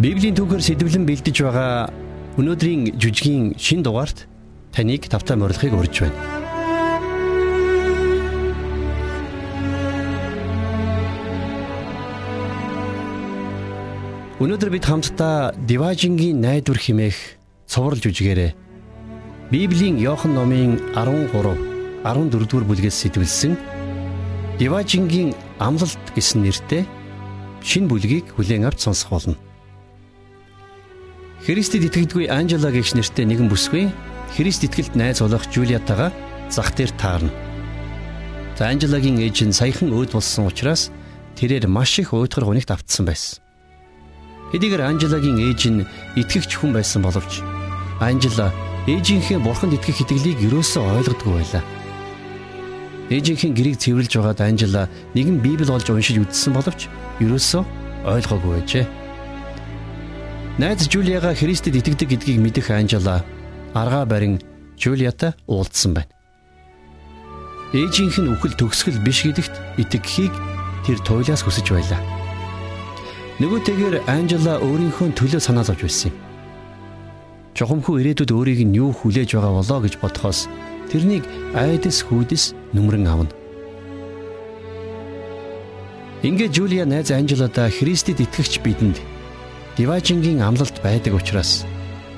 Библийн түүхээр сэтгэлэн бэлдэж байгаа өнөөдрийн жүжигийн шин дугаарт таныг тавтай морилхыг урьж байна. Өнөөдөр бид хамтдаа Диважингийн найдвар химээх цоврал жүжигээрээ Библийн Иохан номын 13 14 дугаар бүлгээс сэтвэлсэн Диважингийн амлалт гэсэн нэртэй шин бүлгийг хүлээн авч сонсох болно. Христэд итгэдэггүй Анжела гэгч нэртэй нэгэн бүсгүй Христ итгэлд найз болох Жулиатагаа зах дээр таарна. За Анжелагийн ээж нь саяхан өөд болсон учраас тэрээр маш их уйтгар гунигт автсан байсан. Хэдийгээр Анжелагийн ээж нь итгэгч хүн байсан боловч Анжела ээжийнхээ бурханд итгэх итгэлийг юусоо ойлгодгүй байлаа. Ээжийнхэн гэрийг цэвэрлж байгаад Анжела нэгэн Библи олж уншиж үзсэн боловч юусоо ойлгоогүй байжээ. Найз Жулиага Христэд итгэдэг гэдгийг мэдэх Анжела аргаа барин Жулиатай уулзсан байна. Ээжийнх нь үхэл төгсгөл биш гэдэгт итгэхийг тэр туйлаас хүсэж байлаа. Нөгөөтэйгэр Анжела өөрийнхөө төлөө санаа зовж байсан юм. Чухамхүү ирээдүйд өөрийг нь юу хүлээж байгаа болоо гэж бодхоос тэрнийг айдас хүйдэс нүмрэн авна. Ингээ Жулия найз Анжелода Христэд итгэгч бидэнд Диважингийн амлалт байдаг учраас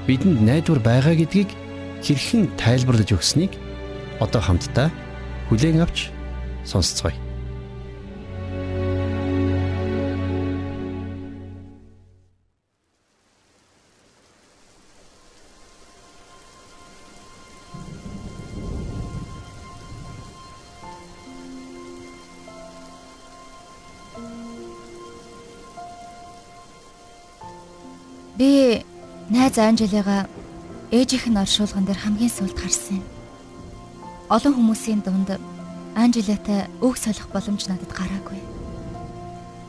бидэнд найдвар байгаа гэдгийг хэрхэн тайлбарлаж өгсөнийг одоо хамтдаа хүлээн авч сонсцгоё. Би найз Анжелига ээжийнх нь оршуулган дээр хамгийн сүүлд харсан юм. Олон хүмүүсийн дунд Анжелиатай үг солих боломж надад гараагүй.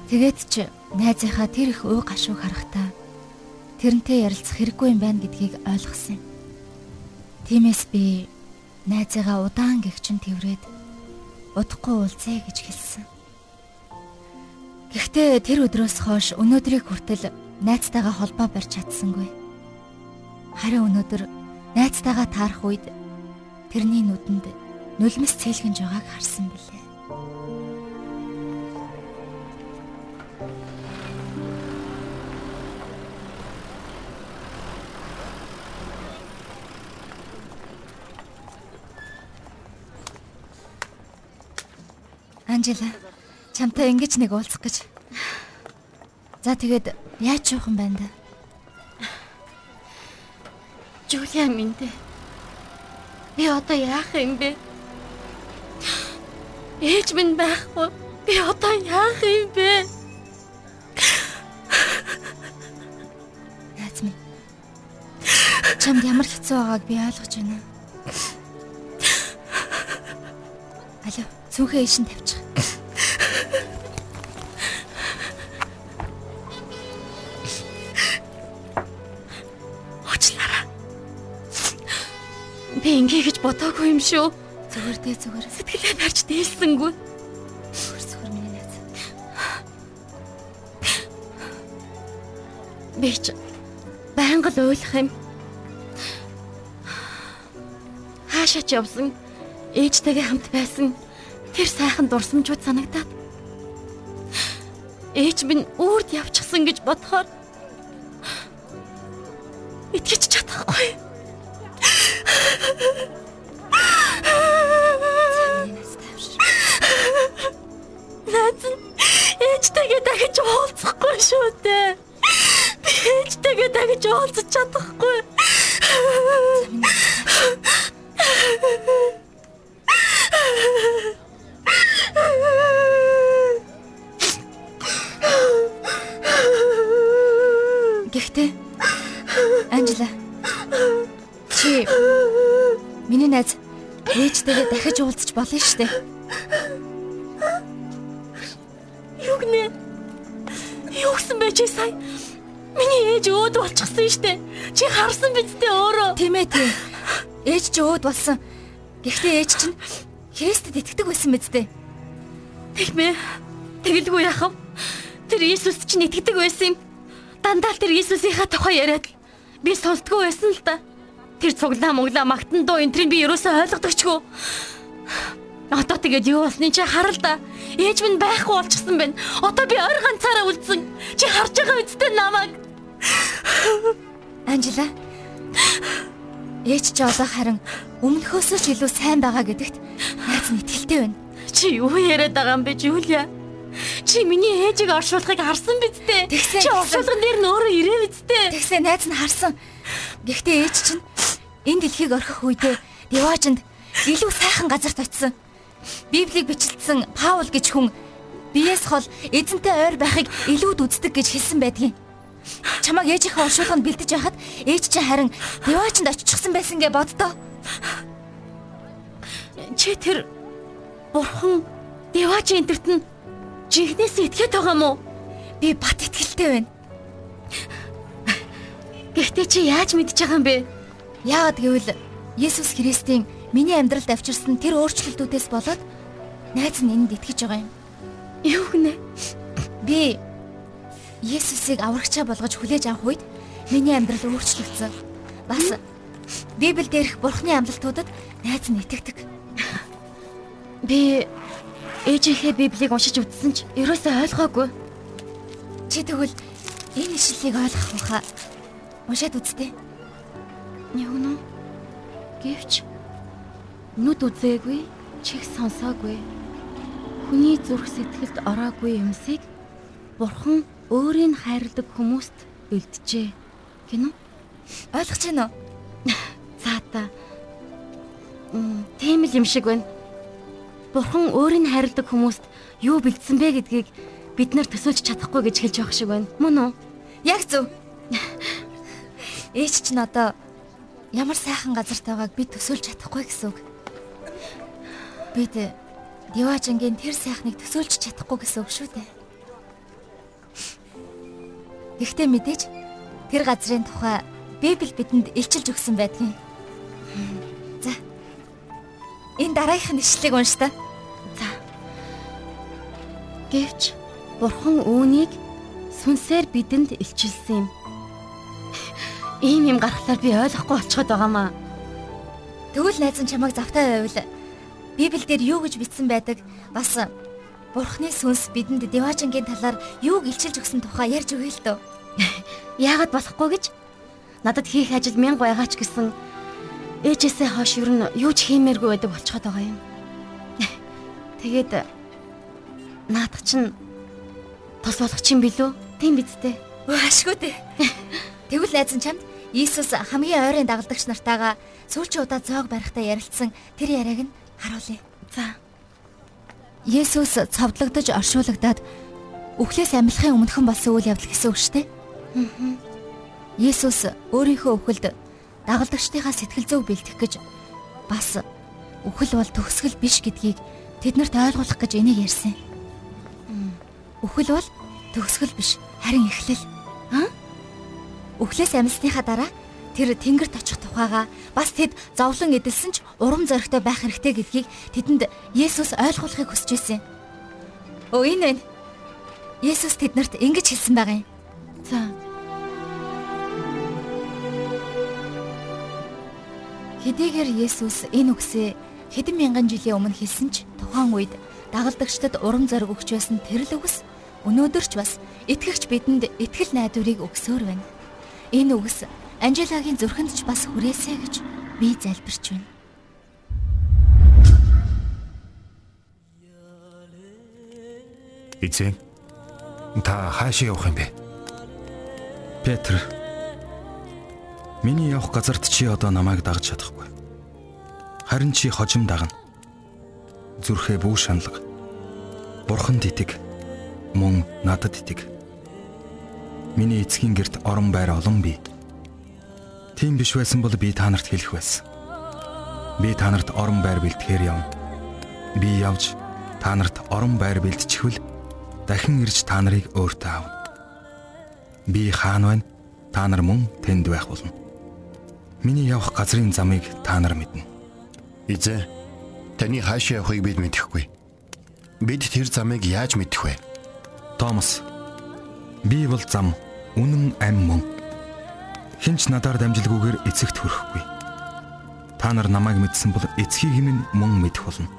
Тэгээд ч найзынхаа тэр их уу гашууг харахтаа тэрнтэй ярилцах хэрэггүй юм байна гэдгийг ойлгосон юм. Тиймээс би найзыгаа удаан гихчин тэрврээд удахгүй уулзъя гэж хэлсэн. Гэхдээ тэр өдрөөс хойш өнөөдрийг хүртэл найзтайгаа холбоо барьж чадсангүй. Харин өнөөдөр найзтайгаа таарах үед тэрний нүдэнд нулимс цээлгэнж байгааг харсан билээ. Анжела, чамтай ингэж нэг уулзах гэж. За тэгээд Яаж жоохон байна да? Жулиа минь дээ. Би одоо яах юм бэ? Ээж минь байхгүй. Би одоо яах юм бэ? Яац минь. Чамд ямар хэцүү байгааг би ойлгож байна. Алло, цүнхээ ишин тавьчих. Би ингээ гэж бодоогүй юм шүү. Зүгээр дээ зүгээр. Сэтгэлээ барьж дээлсэнгүй. Зүгээр миний найз. Би ч байнга л ойлгох юм. Хаашаа ч явсан ээжтэйгээ хамт байсан тэр сайхан дурсамжууд санагдаад ээж минь үрд явчихсан гэж бодохоор Анжела чи миний найз ээжтэйгээ дахиж уулзч болно шүү дээ. Юу гэнэ? Юу гэсэн бэ чи сая? Миний ээж өөд болчихсон штэ. Чи харсан биз дээ өөрөө. Тийм ээ тийм. Ээж чи өөд болсон. Гэхдээ ээж чинь Христэд итгэдэг байсан мэт дээ. Тийм ээ. Тэгэлгүй яах вэ? Тэр Иесус чинь итгэдэг байсан юм. Дандаа л тэр Иесусийнхаа тухай яриад би сонсдгоо байсан л да. Тэр цуглаа мөглөө магтан дуу энтрийг би ерөөсөө ойлгодогчгүй. Одоо тэгээд юу болсныг чи харал да. Ээж минь байхгүй болчихсон байна. Одоо би ойр ганцаараа үлдсэн. Чи харж байгаа үсттэй намайг. Анжела. Ээж чи одоо харин өмнөхөөсөө ч илүү сайн байгаа гэдэгт найз нь итгэлтэй байна. Чи юу яриад байгаа юм бэ, Жулия? Чи миний ээжийг оршуулгыг харсан биз дээ? Чи оршуулган дээр нь өөрөө ирээ биз дээ? Тэгсээ найз нь харсан. Гэхдээ ээж чинь энэ дэлхийг орхих үедээ Деважинд илүү сайхан газарт очисон. Библийг бичлэлсэн Паул гэж хүн биеэс хол эзэнтэй ойр байхыг илүүд үздэг гэж хэлсэн байдгийн. Чамаг ээжийнхээ оршуулганд бэлдэж байхад ээж чинь харин Девачинд очихсан байсан гэ боддоо. Чи тэр бурхан Девачи энтерт нь жинхнээс итгээд байгаа мó? Би бат итгэлтэй байна. Гэхдээ чи яаж мэдж байгаа юм бэ? Яагаад гэвэл Есүс Христийн Миний амьдралд авчирсан тэр өөрчлөлтүүдээс болоод найз нь энд итгэж байгаа юм. Юу гэнэ? Би Есүсийг аврагчаа болгож хүлээж авах үед миний амьдрал өөрчлөгдсөн. Бас Библиэлд дээрх Бурхны амлалтуудад найз нь итгэдэг. Би ээжийнхээ Библийг уншиж үзсэн ч ерөөсөө ойлгоогүй. Чи тэгвэл энэ ишлэлийг ойлгох байхаа уншаад үзтээ. Юу нэ? Гэвч нүд үзээгүй, чих сонсоогүй. Хүний зүрх сэтгэлд ороогүй юмсыг Бурхан өөрийн хайрладаг хүмүүст бэлджээ. Гинү? Ойлгож байна уу? За та. Мм, тийм л юм шиг байна. Бурхан өөрийн хайрладаг хүмүүст юу бэлдсэн бэ гэдгийг бид нар төсөөлж чадахгүй гэж хэлж байгаа шиг байна. Мөн үү? Яг зөв. Ээч чинь одоо ямар сайхан газарт байгааг би төсөөлж чадахгүй гэсэн үг. Бид Диважингийн тэр сайхныг төсөөлж чадахгүй гэсэн үг шүү дээ. Гэхдээ мэдээж тэр газрын тухай Библи бидэнд илчилж өгсөн байдгийн. Энэ дараагийнх нь ишлэгийг унш та. За. Гэвч Бурхан үүнийг сүнсээр бидэнд илчилсэн юм. Ийм юм гарахлаар би ойлгохгүй болчиход байгаамаа. Тэгвэл найз нь чамайг завтай байвал Библиэлд юу гэж бичсэн байдаг? Бас Бурхны сүнс бидэнд Деважингийн талаар юуг илчилж өгсөн тухай ярьж өгье л дөө. Яагаад болохгүй гэж? Надад хийх ажил мянга байгаа ч гэсэн ээжээсээ хойш юу н юу ч хиймээргүй байдаг болчиход байгаа юм. Тэгээд наадах чинь тос болох чинь билүү? Тийм биз дээ. Өө ашгүй дээ. Тэгвэл найз нь чамд Иесус хамгийн ойрын дагалдагч нартайгаа сүүлчийн удаа зоог барихтаа ярилцсан тэр яриаг нь харуулъя. За. Есүс цовдлогдож оршуулгадаад үхлээс амьлахын өмнөхөн болсон үйл явдал гэсэн үг шүү дээ. Аа. Есүс өөрийнхөө үхэлд дагалдагчдынхаа сэтгэл зүйг бэлтгэх гэж бас үхэл бол төгсгөл биш гэдгийг тэднэрт ойлгуулах гэж энийг ярьсан. Үхэл бол төгсгөл биш харин эхлэл. Аа? Үхлээс амьсныхаа дараа тэр тэнгэрт очих тухайга бас тэд зовлон эдэлсэн ч урам зоригтой байх хэрэгтэй гэдгийг тэдэнд Есүс ойлгуулахыг хүсэж байсан. Өө энэ вэ? Есүс тэднэрт ингэж хэлсэн байгаа юм. За. Хэдийгээр Есүс энэ үгсээ хэдэн мянган жилийн өмнө хэлсэн ч тухайн үед дагалдагчдад урам зориг өгч байсан тэр л үгс өнөөдөр ч бас итгэгч бидэнд итгэл найдварыг өгсөөр байна. Энэ үгс Анжелагийн зүрхэнд ч бас хүрээсэй гэж би залбирч байна. Эзэн та хаашаа явах юм бэ? Петр. Миний явах газарт чи одоо намайг дагж чадахгүй. Харин чи хожим дагна. Зүрхээ бүү шаналга. Бурханд итэг. Мөн надад итэг. Миний эцгийн герт орон байр олон бий. Тийм биш байсан бол би та нарт хэлэх байсан. Би та нарт орон байр бэлтгэхээр явна. Би явж та нарт орон байр бэлтчихвэл дахин ирж та нарыг өөртөө авна. Би хаана байна? Та нар мөн тэнд байх болно. Миний явах газрын замыг та нар мэднэ. Эзэн таны хаашаа явахыг бид мэдэхгүй. Бид тэр замыг яаж мэдэх вэ? Томас. Би бол зам, үнэн ам мөн. Хинч надаар дамжилгүйгээр эцэгт хүрэхгүй. Та нар намайг мэдсэн бол эцгийг минь мөн мэдэх болно.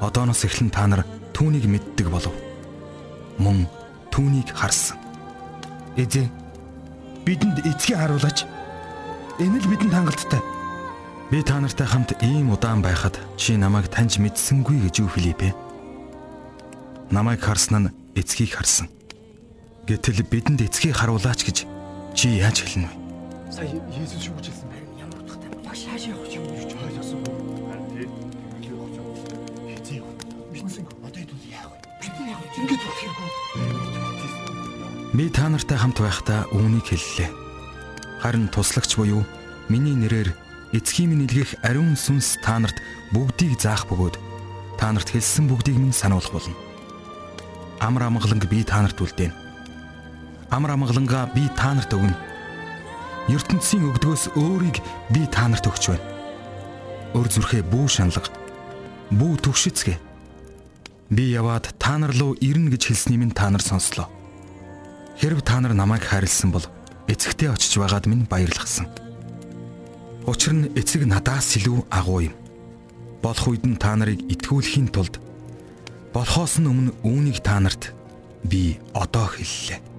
Одооноос эхлэн та нар түүнийг мэддэг болов. Мөн түүнийг харсан. Эзэн бидэнд эцгийг харуулаач. Энэ л бидэнд хангалттай. Би та нартай хамт ийм удаан байхад чи намайг таньж мэдсэнгүй гэж юу Филиппэ? Намайг харсан нь эцгийг харсан. Гэтэл бидэнд эцгийг харуулаач гэж чи яаж хэлнэ вэ? Сая Есүс юу гэж хэлсэн бэ? Ямар утгатай маш хааш явах юм гэж ойлгосон бэ? Хэзээ мэдсэн одоо хэд яах вэ? Бид яг ингэж болох юм. Би та нартай хамт байхдаа үүнийг хэллээ. Харин туслагч буюу миний нэрээр эцгийн минь илгээх ариун сүнс та нарт бүгдийг заах бөгөөд та нарт хэлсэн бүгдийг минь сануулах болно. Амар амгаланг би та нарт үлдээн. Амар амгалангаа би та нарт өгнө. ертөнцийн өгдгөөс өөрийг би та нарт өгч байна. Өр зүрхээ бүү шаналга. Бүү төгшөцгөө. Би яваад та нар руу ирнэ гэж хэлсний минь та нар сонслоо. Хэрв та нар намайг хайрлсан бол эцэгтэй очиж байгаад минь баярлахсан. Учир нь эцэг надаас илүү агуу юм. Болох үед нь та нарыг итгүүлэхийн тулд болохоос нь өмнө үүнийг та нарт би одоо хэллээ.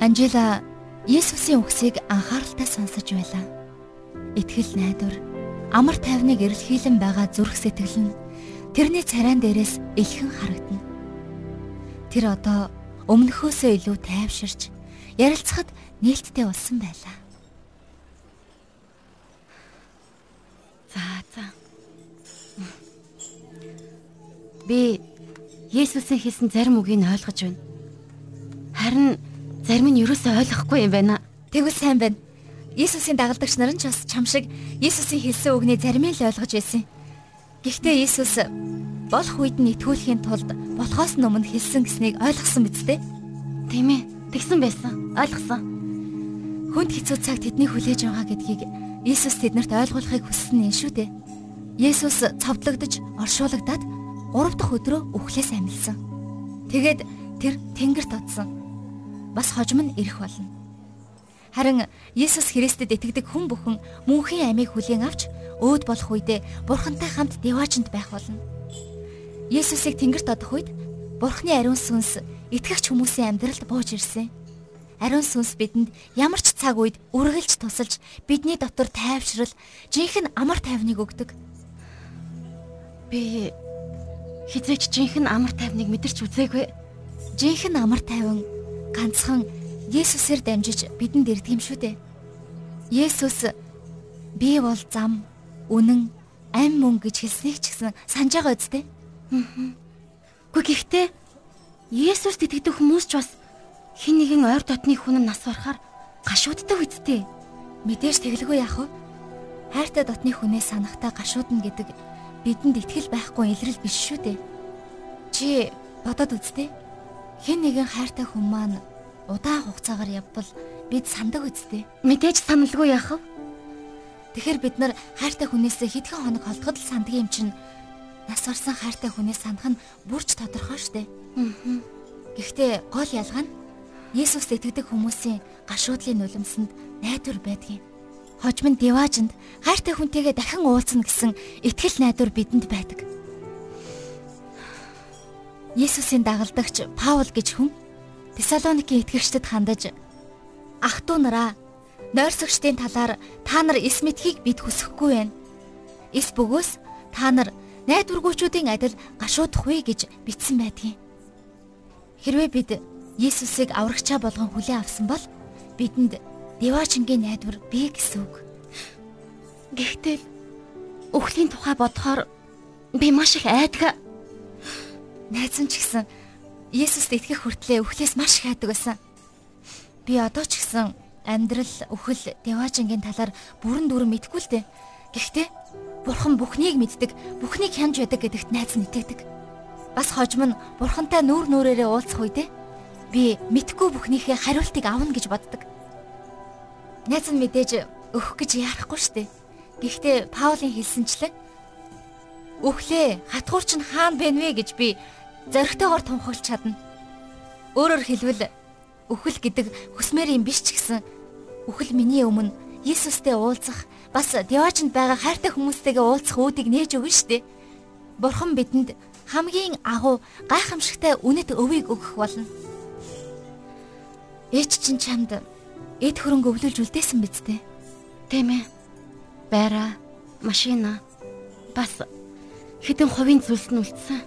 Анжела Есүсийн үгсийг анхааралтай сонсож байлаа. Итгэл найдвар, амар тайвныг эрэлхийлэн байгаа зүрх сэтгэл нь тэрний царайн дээрээс илхэн харагдана. Тэр одоо өмнөхөөсөө илүү тайвширч ярилцахад нээлттэй болсон байлаа. За за. Би Есүсийн хэлсэн зарим үгийг ойлгож байна. Харин зарим нь юусоо ойлгохгүй юм байна. Тэгвэл сайн байна. Иесусийн дагалдагч нар нь ч бас чам шиг Иесусийн хэлсэн үгний заримыг л ойлгож байсан. Гэхдээ Иесус болох үед нь итгүүлэхийн тулд болохоос өмнө хэлсэн гэснийг ойлгосон биз дээ. Тийм ээ. Тэгсэн байсан. Ойлгосон. Хүнд хэцүү цаг тэднийг хүлээж байгаа гэдгийг Иесус тэднэрт ойлгуулахыг хүссэн юм шүү дээ. Есүс цовдлогдож, оршуулгадаад 3 дахь өдрөө үхлээс амилсан. Тэгээд тэр тэнгэрт одсон бас хожим нь ирэх болно. Харин Есүс Христэд итгэдэг хүн бүхэн мөнхийн амийг хүлээн авч өөд болох үедээ Бурхантай хамт деваачнд байх болно. Есүсийг тэнгэрт одох үед Бурхны ариун сүнс итгэгч хүмүүсийн амьдралд бууж ирсэн. Ариун сүнс бидэнд ямар ч цаг үед үргэлж тусалж бидний дотор тайвшрал, жинхэнэ амар тайвныг өгдөг. Би хизээч жинхэнэ амар тайвныг мэдэрч үзээгүй. Жинхэнэ амар тайван ганцхан Есүсээр дамжиж бидэнд ирдэг юм шүү дээ. Есүс би бол зам, үнэн, ам мөн гэж хэлснийг ч гэсэн санаж байгаа үстэй. Гэхдээ гэхдээ Есүст итгэдэг хүмүүс ч бас хин нэгэн ойр дотны хүн нас барахаар гашууддаг үсттэй. Мэдээж тэглгүй яах вэ? Хайртай дотны хүнээ санахтаа гашуудна гэдэг бидэнд итгэл байхгүй илрэл биш шүү дээ. Чи бодоод үзтээ. Хэн нэгэн хайртай хүн маань удаан хугацаагаар явбал бид сандаг үсттэй. Мэдээж саналгүй яах вэ? Тэгэхээр бид нар хайртай хүнээсээ хэдхэн хоног холдоход л санддаг юм чинь нас орсон хайртай хүнээс санах нь бүрч тодорхой штэ. Аа. Гэхдээ гол ялгаа нь Есүст итгэдэг хүмүүсийн гашуудлын нулимсанд найдвар байдгийг. Хожим нь диваажинд хайртай хүнтэйгээ дахин уулзна гэсэн итгэл найдвар бидэнд байдаг. Есүсийн дагалдагч Паул гэж хүн Тесалоникийн итгэгчдэд хандаж ах トゥ нараа нойрсогчдын талаар та нар эс мэдхийг бид хүсэхгүй байна. Эс бөгөөс та нар найдваргүйчүүдийн адил гашуудах вэ гэж бичсэн байдгийг. Хэрвээ бид Иесусыг аврагчаа болгон хүлээн авсан бол бидэнд Девачингийн найдвар бий гэсэн үг. Гэхдээ өхлийн тухай бодохоор би маш их айдаг. Найзан ч гэсэн Есүст итгэх хүртлээр өхлөөс маш их айдаг байсан. Би одоо ч гэсэн амьдрал, өхөл, Деважингийн талаар бүрэн дүрэн мэдгүй л дээ. Гэхдээ Бурхан бүхнийг мэддэг, бүхнийг хянж байдаг гэдэгт найз нь итгэдэг. Бас хожим нь бурхантай нүүр нүрээрээ уулзах үедээ би мэдхгүй бүхнийхээ хариултыг авна гэж боддог. Найз нь мэдээж өгөх гэж яарахгүй штэ. Гэхдээ Паулийн хэлсэнчлэн Үхлээ, хатгуур чинь хаана бэ нвэ гэж би зоригтойгоор тунхаглаж чадна. Өөрөөр хэлбэл үхэл гэдэг хүсмээр юм биш ч гэсэн үхэл миний өмнө Иесустэй уулзах бас Диожинд байгаа хайртай хүмүүстэйгээ уулзах үүдийг нээж өгнө штэ. Бурхан бидэнд хамгийн агуу гайхамшигтай үнэт өвийг өгөх болно. Ээч чинь чамд эд хөрөнгө өвлүүлж үлдээсэн биз дээ. Тийм ээ. Байраа, машина бас хэдэн хувийн зүйлс нь үлдсэн.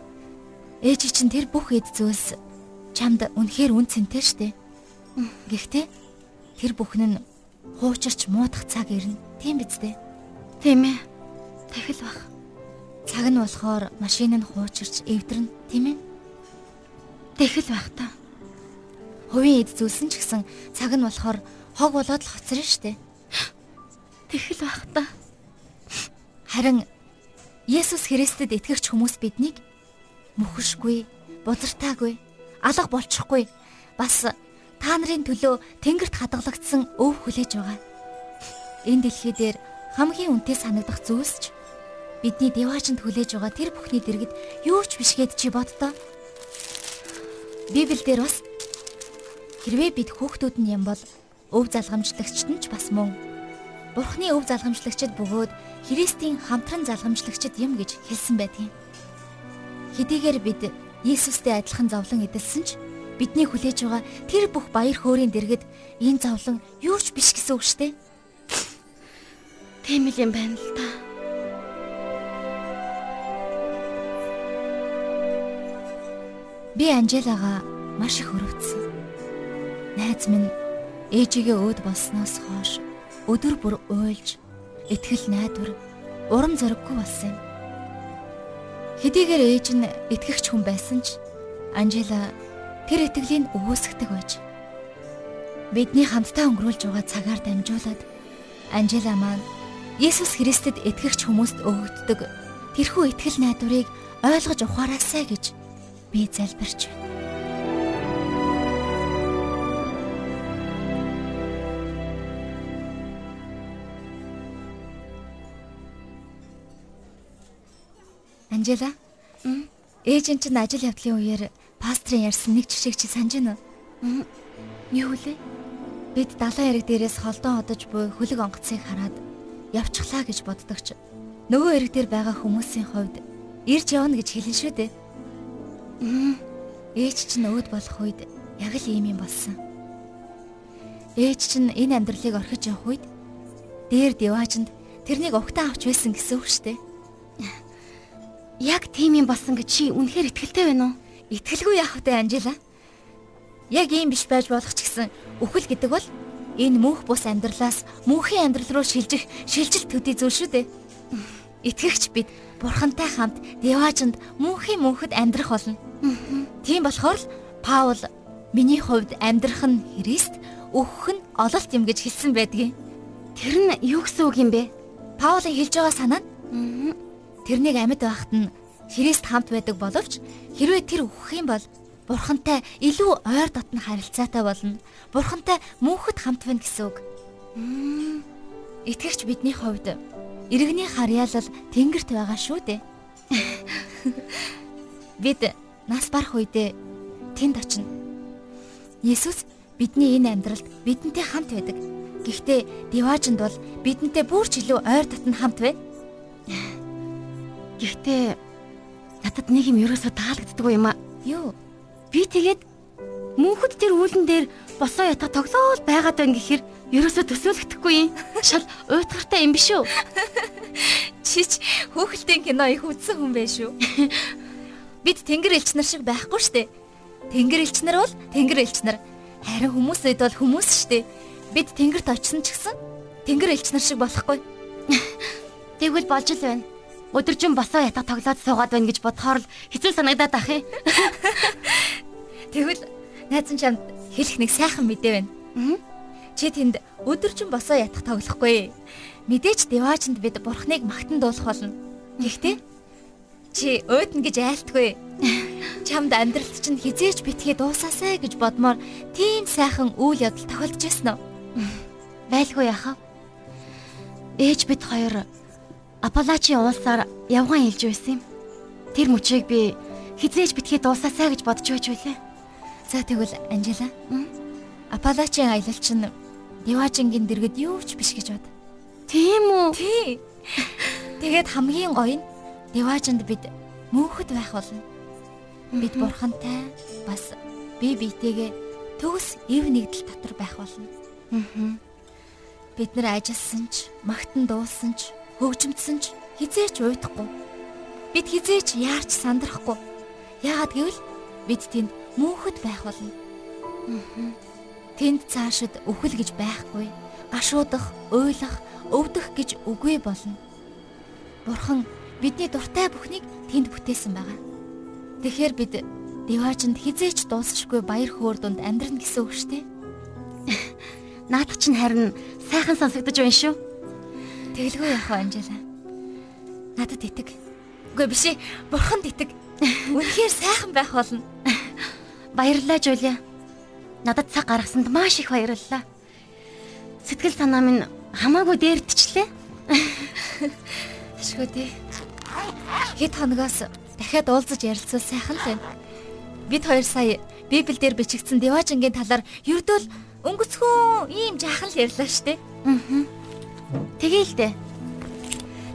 Ээж чинь тэр бүх эд зүйлс чамд үнэхээр үн цэнтэй штэ. Гэхдээ тэр бүхэн нь хуучирч муудах цаг ирнэ. Тийм биз дээ. Тийм ээ. Тэхэл бах. Цаг нь болохоор машин нь хуучирч эвдэрнэ, тийм ээ? Тэхэл байх та. Хувийн эд зүйлсэн ч гэсэн цаг нь болохоор хог болоод л хоцрон штэ. Тэхэл байх та. Харин Есүс Христэд итгэгч хүмүүс биднийг мөхөшгүй, бузартаагүй, алга болчихгүй бас та нарын төлөө тэнгэрт хадгалагдсан өв хүлээж байгаа. Энэ дэлхий дээр хамгийн үнэтэй санагдах зүйлс ч бидний деваачнд хүлээж байгаа тэр бүхний дэргэд юу ч биш гэд чи боддоо. Библиэлд бас Хэрвээ бид хүүхдүүд нь юм бол өв залгамжлагчд нь ч бас мөн. Бурхны өв залгамжлагчд бөгөөд Христийн хамтран залгамжлагчд юм гэж хэлсэн байдгийн. Хэдийгээр бид Иесустэй адилхан зовлон эдэлсэн ч бидний хүлээж байгаа тэр бүх баяр хөөрийн дэргэд энэ зовлон юу ч биш гэсэн үг шүү дээ. Тийм л юм байна л та. Би Анжелагаа маш их өрөвдсөн. Найз минь ээжигээ өөд болсноос хойш өдөр бүр уйлж, итгэл найдвар, урам зориггүй болсон юм. Хэдийгээр ээж нь итгэгч хүн байсан ч Анжела тэр итгэлийг өгөөсгдөг байж. Бидний хамтдаа өнгөрүүлж байгаа цагаар дамжуулаад Анжела маань Есүс Христэд итгэгч хүмүүст өгөгддөг тэрхүү итгэл найдварыг ойлгож ухаараасай гэж би залбирч байна. Анжела. Ээж эн чинь ажил явдлын үеэр пастрын ярьсан нэг жишээг чи санаж байна уу? Юу вэ? Бид далайн эрэг дээрээс холдон одож буй хөлөг онгоцыг хараад явчихлаа гэж боддогч. Нөгөө эрэг дээр байгаа хүмүүсийн хувьд ирж явна гэж хэлэн шүү дээ. Ээж чинь өөд болох үед яг л ийм юм болсон. Ээж чинь энэ амьдралыг орхиж явах үед дээр диваажинд тэрнийг угтаа авч байсан гэсэн үг шүү дээ. Яг тийм юм болсон гэж чи үнэхээр ихтэлтэй байна уу? Итгэлгүй яах вэ Анжела? Яг ийм биш байж болох ч гэсэн үхэл гэдэг бол энэ мөнх бус амьдралаас мөнхийн амьдрал руу шилжих шилжилт төдий зүйл шүү дээ. Итгэгч бид бурхантай хамт деваажинд мөнхийн мөнхөд амьдрах болно. Тийм болохоор л Паул миний хувьд амьдрах нь Христ, өөхөх нь ололт юм гэж хэлсэн байдгийг. Тэр нь юу гэсэн үг юм бэ? Паулын хэлж байгаа санаа нь Тэрнийг амьд байхад нь Христ хамт байдаг боловч хэрвээ тэр үхэх юм бол Бурхантай илүү ойр дотн харилцаатай болно. Бурхантай мөнхөд хамт байна гэсэн үг. Итгэгч бидний хувьд иргэний харьяалал тэнгэрт байгаа шүү дээ. Бид нас барах үедээ тэнд очино. Есүс бидний энэ амьдралд бидэнтэй хамт байдаг. Гэхдээ диваажинд бол бидэнтэй бүр ч илүү ойр дотн хамт байна. Гэхдээ надад нэг юм ерөөсө таалагддаг юм а. Юу? Би тэгээд мөнхөд тэр үүлэн дээр босоо ята тоглоол байгаад байна гэхээр ерөөсө төсөөлөгдөхгүй юм. Шал уйтгартай юм биш үү? Чич хөөхөлтийн кино их үзсэн хүн байх шүү. Бид тэнгэр элч нар шиг байхгүй штэ. Тэнгэр элч нар бол тэнгэр элч нар. Харин хүмүүс үед бол хүмүүс штэ. Бид тэнгэрт очисон ч гэсэн тэнгэр элч нар шиг болохгүй. Тэгвэл болж л байна өдөржин босоо ята тоглоод суугаад байна гэж бодохоор л хэцүү санагдаад ах юм. Тэгвэл найз нь чамд хэлэх нэг сайхан мэдээ байна. Чи тэнд өдөржин босоо ятах тоглохгүй. Мэдээч деваачнд бид бурхныг магтан дуулах болно. Гэхдээ чи өөднө гэж айлтгүй. чамд амьдралд чинь хизээч битгий дуусаасаа гэж бодмоор тийм сайхан үйл явдал тохиолдож байсан уу? Байлгүй яхав. Ээж бид хоёр Апалачийн уулсаар явган хэлж байсан юм. Тэр мөчийг би хизээж битгий дуусаасаа гэж бодож байж байлаа. За тэгвэл Анжела. Апалачийн аялал чинь Диважингийн дэргэд юу ч биш гэж бод. Тийм үү? Тий. Тэгээд хамгийн гоё нь Диважинд бид мөнхөд байх болно. Бид бурхантай бас бие биетэйгээ төгс ив нэгдэл дотор байх болно. Аа. Бид нар ажилласан ч, магтан дуулсан ч, хөгжимдсөн ч хизээч уйдахгүй. Бид хизээч яарч сандрахгүй. Яагаад гэвэл бид тэнд мөнхөд байх болно. Тэнд цаашид үхэл гэж байхгүй. Гашуудах, уйлах, өвдөх гэж үгүй болно. Бурхан бидний дуртай бүхнийг тэнд бүтээсэн байгаа. Тэгэхээр бид Диваажинд хизээч дуусахгүй баяр хөөр дунд амьдрна гэсэн үг шүү дээ. Наад чинь харин сайхан сонсогдож байна шүү. Тэгэлгүй яах вэ Анжела? Надад итэг. Үгүй биш ээ. Бурханд итэг. Үнэхээр сайхан байх болно. Баярлалаа Жулия. Надад цаг гаргасанд маш их баярлалаа. Сэтгэл санаа минь хамаагүй дээрдчихлээ. Ашгүй дээ. Хэд хоногоос дахиад уулзаж ярилцвал сайхан л байна. Бид хоёр сая Библиэлд бичигдсэн Деважингийн талаар ердөө л өнгөцхөн ийм жаахан л ярьлаа штэ. Аа. Тэгээл дээ.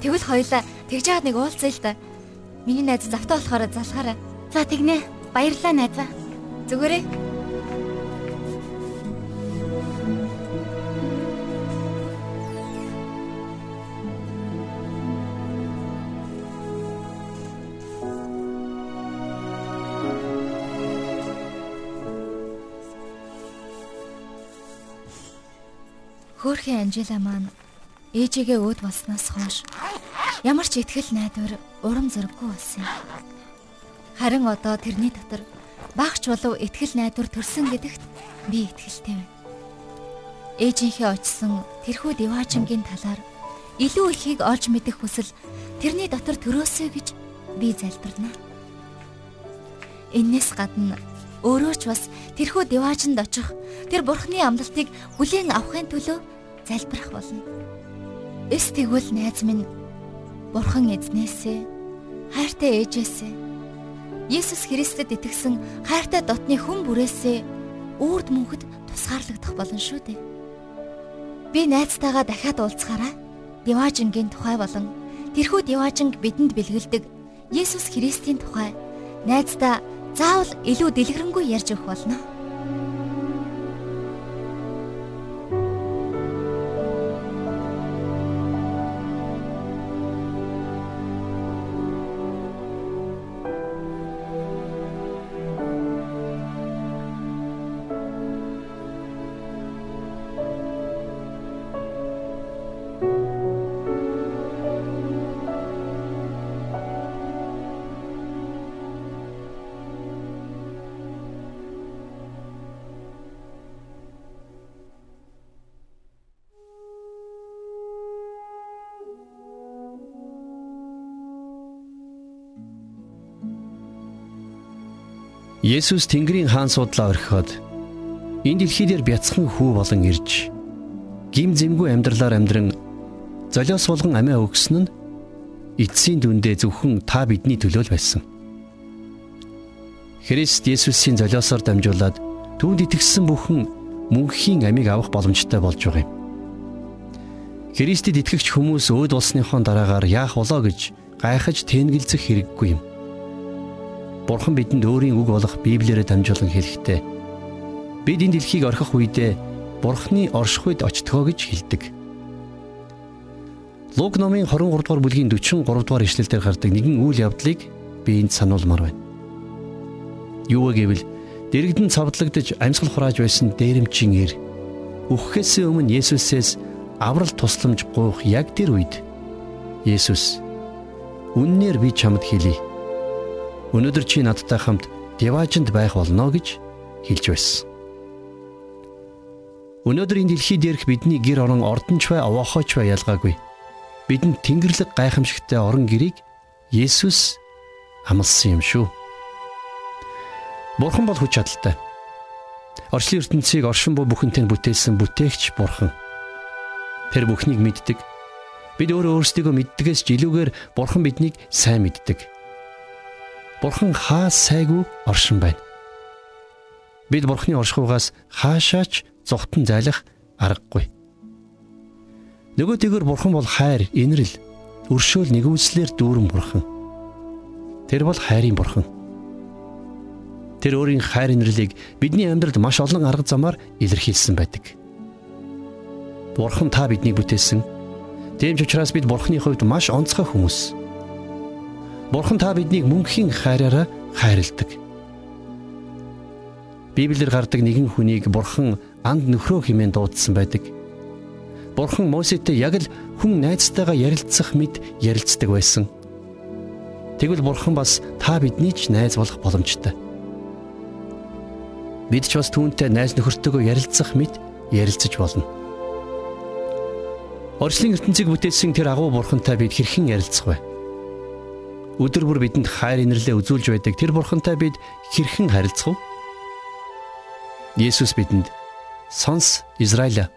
Тэгвэл хоёлаа тэгж яагаад нэг уулзъя л да. Миний найз завтаа болохоор залхаараа. За тэгнэ. Баярлалаа найзаа. Зүгээрээ. Хөөрхөн Анжела маань ээжигээ өөд болсноос хойш ямар ч ихтгэл найдвар урам зориггүй болсон юм. Харин одоо тэрний дотор багч болов ихтгэл найдвар төрсөн гэдэгт би итгэлтэй байна. Ээжийнхээ очсон тэрхүү Диваачингийн талаар илүү ихийг олж мэдэх хүсэл тэрний дотор төрөөсэй гэж би залбирна. Иннээс гадна өөрөө ч бас тэрхүү Диваачинд очих тэр бурхны амлалтыг хүлээн авахын төлөө залбирах болно. Эс тэгвэл найз минь бурхан эзнээсээ хайртай ээжээсээ Есүс Христэд итгэсэн хайртай дотны хүн бүрээсээ үрд мөнхөд тусгаарлагдах болно шүү дээ. Би найзтайгаа дахиад уулзахаараа Диважингийн тухай болон тэрхүү Диважинг бидэнд бэлгэлдэг Есүс Христийн тухай найздаа заавал илүү дэлгэрэнгүй ярьж өгөх болно. Есүс Тэнгэрийн хаан судлаа орхиод энэ дэлхий дээр бяцхан хүү болон ирж гим зэмгүй амьдралаар амьдран золиос болгон амиа өгсөн нь эцсийн дүндээ зөвхөн та бидний төлөө л байсан. Христ Есүсийн золиосоор дамжуулаад түүнд итгэсэн бүхэн мөнхийн амийг авах боломжтой болж байгаа юм. Христэд итгэгч хүмүүс өөд болсныхон дараагаар яах болоо гэж гайхаж тэнглэцэх хэрэггүй юм. Бурхан бидэнд өөрийн үг болох Библиэрээ дамжуулан хэлэхдээ бид энэ дэлхийг орхих үедээ Бурханы оршихуйд очтгоо гэж хэлдэг. Луг номын 23 дугаар бүлгийн 43 дугаар ишлэлээр гардаг нэгэн үйл явдлыг би энд сануулмаар байна. Юу вэ гэвэл дэрэгдэн цавдлагдж амьсгал хурааж байсан дээрэмчин ир үхэхээс өмнө Есүсээс аврал тусламж гуйх яг тэр үед Есүс үннээр би чамд хэлье Өнөөдөр чи надтай хамт Деважинд байх болно гэж хэлж байсан. Өнөөдөр энэ дэлхий дээрх бидний гэр орон ордонч бай овоохойч бай ялгаагүй. Бидэнд Тэнгэрлэг гайхамшигтай орон гэрийг Есүс амласан юм шүү. Бурхан бол хүч чадалтай. Орчлын ертөнцийг оршин буй бүхэнтэй бүтээсэн бүтээгч Бурхан. Тэр бүхнийг мэддэг. Бид өөрөө өөрсдийгөө мэддгээс ч илүүгээр Бурхан биднийг сайн мэддэг. Бурхан хаа сайгүй оршин байна. Бид Бурханы оршихугаас хаашаач зүгтэн зайлах аргагүй. Нөгөө тэгэр Бурхан бол хайр, инрэл, өршөөл нэгүслэр дүүрэн Бурхан. Тэр бол хайрын Бурхан. Тэр өөрийн хайр инэрлийг бидний амьдралд маш олон арга замаар илэрхийлсэн байдаг. Бурхан та биднийг бүтээсэн. Ч учраас бид Бурханы хувьд маш онцгой хүмүүс. Бурхан та биднийг мөнхийн хайраараа хайрладаг. Библиэр гардаг нэгэн хүнийг Бурхан анд нөхрөө хэмээн дуудсан байдаг. Бурхан Мосетэй яг л хүн найзтайгаа ярилцах мэд ярилцдаг байсан. Тэгвэл Бурхан бас та бидний ч найз болох боломжтой. Бид ч бас түүнтэй найз нөхөртөөгөө ярилцах мэт ярилцаж болно. Орчлын ертөнцийг бүтээсэн тэр агуу бурхантай бид хэрхэн ярилцах вэ? Өдөр бүр бидэнд хайр инэрлээ үзүүлж байдаг тэр бурхантай бид хэрхэн харилцах вэ? Есүс бидэнд сонс Израиля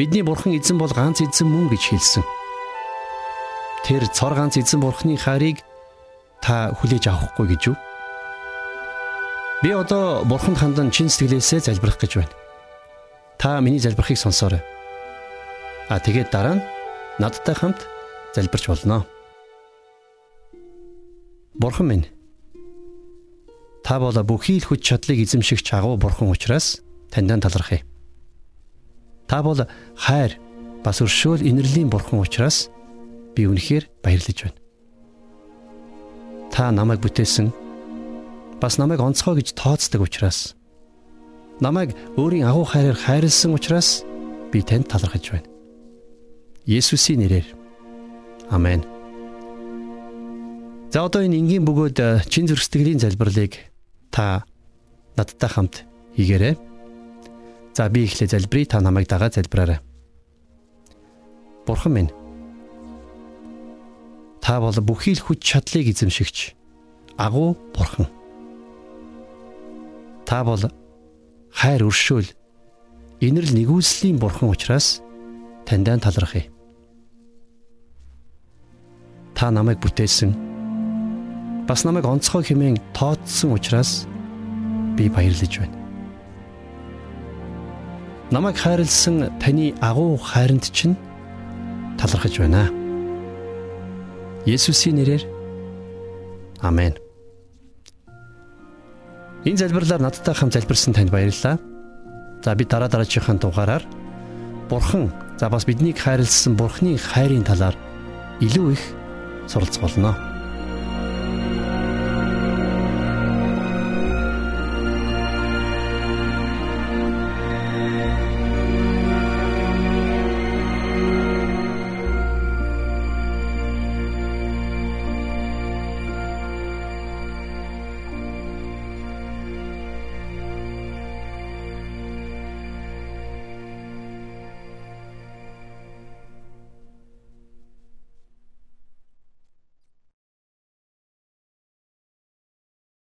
бидний бурхан эзэн бол ганц эзэн мөн гэж хэлсэн. Тэр цор ганц эзэн бурханы хайрыг та хүлээж авахгүй гэж юу? Би одоо бурханд хандан чин сэтгэлээсээ залбирах гэж байна. Та миний залбирахыг сонсоорой. А тэгээд дараа нь надтай хамт залбирч болно. Бурхан минь Та бол бүхий л хүч чадлыг эзэмшигч агуу бурхан учраас таньд талархъя. Та бол хайр бас өршөөл инэрлийн бурхан учраас би үнэхээр баярлаж байна. Та намайг бүтээсэн бас намайг онцгой гэж тооцдог учраас намайг өөрийн агуу хайраар хайрлсан учраас би танд талархаж байна. Есүсийн нэрээр. Амен. За одоо энэ энгийн бөгөөд э, чин зүрх сэтгэлийн залбирлыг та надтай хамт хийгээрэй. За би ихлэ залбирая та намайг дагаа залбираарай. Бурхан минь. Та бол бүхий л хүч чадлыг эзэмшигч агуу бурхан. Та бол хайр өршөөл инэрл нэгүслийн бурхан учраас таньдаа талархъя. Та намайг бүтээсэн. Бас намайг онцгой хэмээн тооцсон учраас би баярлаж байна. Намайг хайрлсан таны агуу хайранд чинь талархаж байна. Есүсийн нэрээр Амен. Энэ залбирлаар надтай хамт залбирсан танд баярлалаа. За би дараа дараагийн дугаараар Бурхан за бас биднийг хайрлсан Бурханы хайрын талаар илүү их суралцах болно.